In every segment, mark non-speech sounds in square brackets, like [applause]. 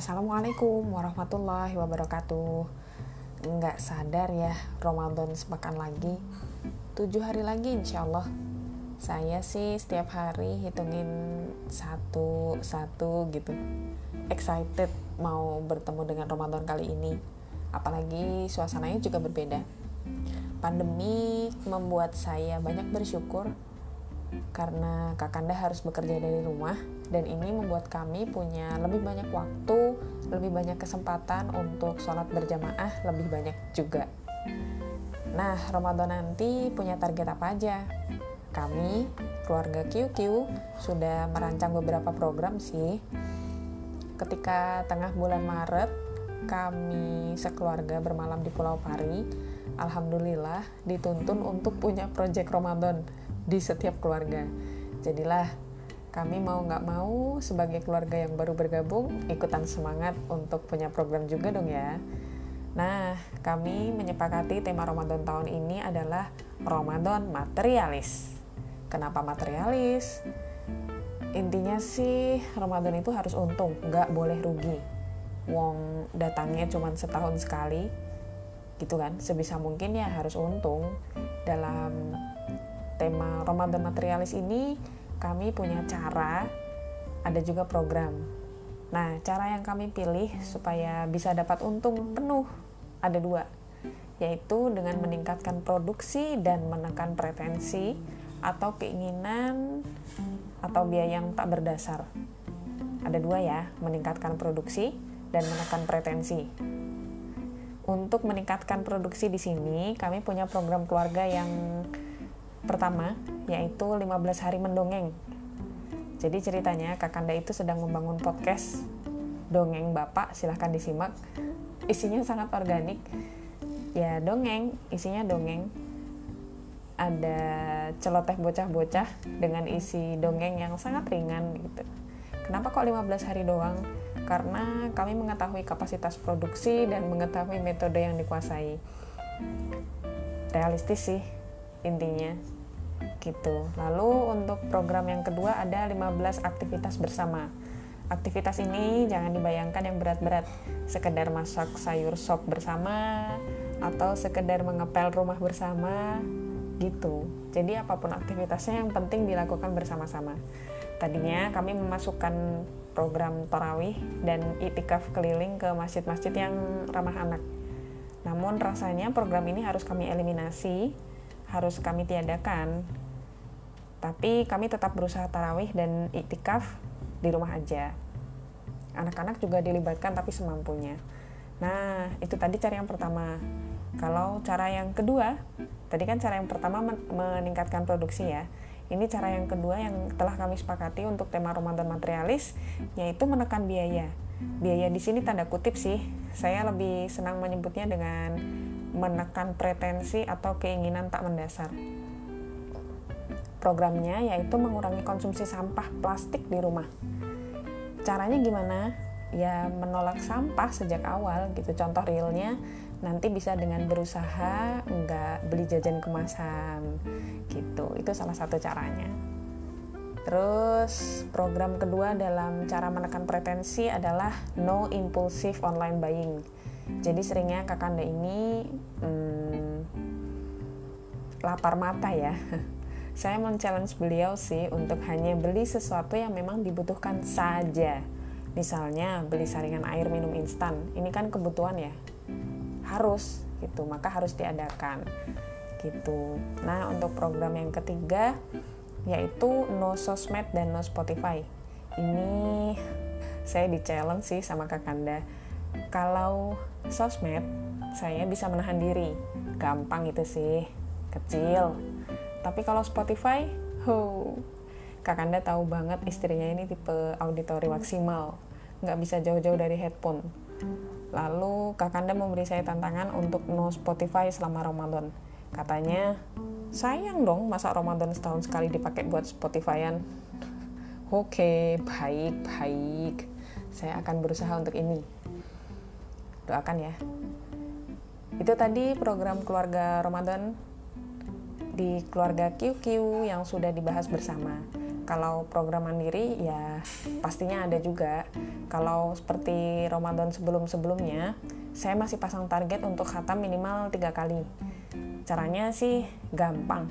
Assalamualaikum warahmatullahi wabarakatuh. Nggak sadar ya Ramadan sepekan lagi. Tujuh hari lagi insya Allah. Saya sih setiap hari hitungin satu-satu gitu. Excited mau bertemu dengan Ramadan kali ini. Apalagi suasananya juga berbeda. Pandemi membuat saya banyak bersyukur karena Kakanda harus bekerja dari rumah dan ini membuat kami punya lebih banyak waktu, lebih banyak kesempatan untuk sholat berjamaah lebih banyak juga. Nah, Ramadan nanti punya target apa aja? Kami, keluarga QQ, sudah merancang beberapa program sih. Ketika tengah bulan Maret, kami sekeluarga bermalam di Pulau Pari, Alhamdulillah dituntun untuk punya proyek Ramadan di setiap keluarga. Jadilah kami mau nggak mau sebagai keluarga yang baru bergabung ikutan semangat untuk punya program juga dong ya. Nah, kami menyepakati tema Ramadan tahun ini adalah Ramadan materialis. Kenapa materialis? Intinya sih Ramadan itu harus untung, nggak boleh rugi. Wong datangnya cuma setahun sekali, gitu kan? Sebisa mungkin ya harus untung Ramadan materialis ini kami punya cara, ada juga program. Nah, cara yang kami pilih supaya bisa dapat untung penuh ada dua, yaitu dengan meningkatkan produksi dan menekan pretensi atau keinginan atau biaya yang tak berdasar. Ada dua ya, meningkatkan produksi dan menekan pretensi. Untuk meningkatkan produksi di sini, kami punya program keluarga yang pertama yaitu 15 hari mendongeng. Jadi ceritanya Kakanda itu sedang membangun podcast dongeng Bapak, silahkan disimak. Isinya sangat organik. Ya dongeng, isinya dongeng. Ada celoteh bocah-bocah dengan isi dongeng yang sangat ringan gitu. Kenapa kok 15 hari doang? Karena kami mengetahui kapasitas produksi dan mengetahui metode yang dikuasai. Realistis sih, intinya gitu. Lalu untuk program yang kedua ada 15 aktivitas bersama. Aktivitas ini jangan dibayangkan yang berat-berat, sekedar masak sayur sop bersama atau sekedar mengepel rumah bersama gitu. Jadi apa pun aktivitasnya yang penting dilakukan bersama-sama. Tadinya kami memasukkan program tarawih dan itikaf keliling ke masjid-masjid yang ramah anak. Namun rasanya program ini harus kami eliminasi harus kami tiadakan. Tapi kami tetap berusaha tarawih dan iktikaf di rumah aja. Anak-anak juga dilibatkan tapi semampunya. Nah, itu tadi cara yang pertama. Kalau cara yang kedua, tadi kan cara yang pertama meningkatkan produksi ya. Ini cara yang kedua yang telah kami sepakati untuk tema Ramadan materialis, yaitu menekan biaya. Biaya di sini tanda kutip sih. Saya lebih senang menyebutnya dengan menekan pretensi atau keinginan tak mendasar. Programnya yaitu mengurangi konsumsi sampah plastik di rumah. Caranya gimana? Ya menolak sampah sejak awal gitu. Contoh realnya nanti bisa dengan berusaha nggak beli jajan kemasan gitu. Itu salah satu caranya. Terus program kedua dalam cara menekan pretensi adalah no impulsive online buying jadi seringnya kakanda ini hmm, lapar mata ya. [laughs] Saya men-challenge beliau sih untuk hanya beli sesuatu yang memang dibutuhkan saja. Misalnya beli saringan air minum instan. Ini kan kebutuhan ya. Harus gitu. Maka harus diadakan gitu. Nah untuk program yang ketiga yaitu no sosmed dan no spotify. Ini [laughs] saya di challenge sih sama kakanda kalau sosmed saya bisa menahan diri. Gampang itu sih. Kecil. Tapi kalau Spotify ho. Kakanda tahu banget istrinya ini tipe auditori maksimal. Nggak bisa jauh-jauh dari headphone. Lalu kakanda memberi saya tantangan untuk no Spotify selama Ramadan. Katanya sayang dong masa Ramadan setahun sekali dipakai buat Spotifyan. [laughs] Oke baik baik saya akan berusaha untuk ini doakan ya. Itu tadi program keluarga Ramadan di keluarga QQ yang sudah dibahas bersama. Kalau program mandiri ya pastinya ada juga. Kalau seperti Ramadan sebelum-sebelumnya saya masih pasang target untuk khatam minimal tiga kali. Caranya sih gampang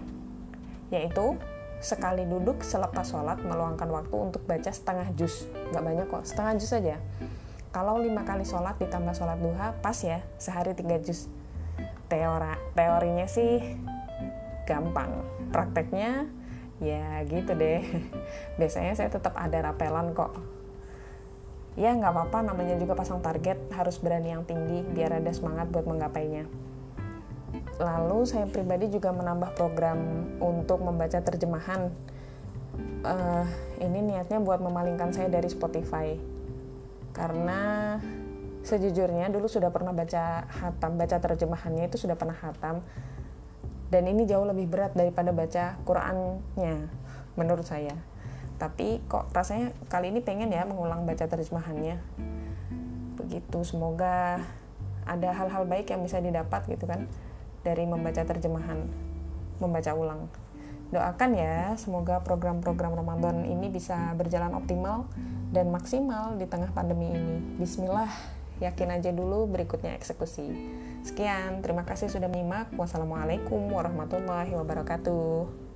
yaitu sekali duduk selepas sholat meluangkan waktu untuk baca setengah juz. Nggak banyak kok setengah juz saja kalau lima kali sholat ditambah sholat duha pas ya sehari tiga juz. Teora teorinya sih gampang. Prakteknya ya gitu deh. [laughs] Biasanya saya tetap ada rapelan kok. Ya nggak apa-apa namanya juga pasang target harus berani yang tinggi biar ada semangat buat menggapainya. Lalu saya pribadi juga menambah program untuk membaca terjemahan. Uh, ini niatnya buat memalingkan saya dari Spotify karena sejujurnya dulu sudah pernah baca hatam baca terjemahannya itu sudah pernah hatam. Dan ini jauh lebih berat daripada baca Qurannya menurut saya. Tapi kok rasanya kali ini pengen ya mengulang baca terjemahannya. Begitu semoga ada hal-hal baik yang bisa didapat gitu kan dari membaca terjemahan, membaca ulang. Doakan ya, semoga program-program Ramadan ini bisa berjalan optimal dan maksimal di tengah pandemi ini. Bismillah, yakin aja dulu berikutnya eksekusi. Sekian, terima kasih sudah menyimak. Wassalamualaikum warahmatullahi wabarakatuh.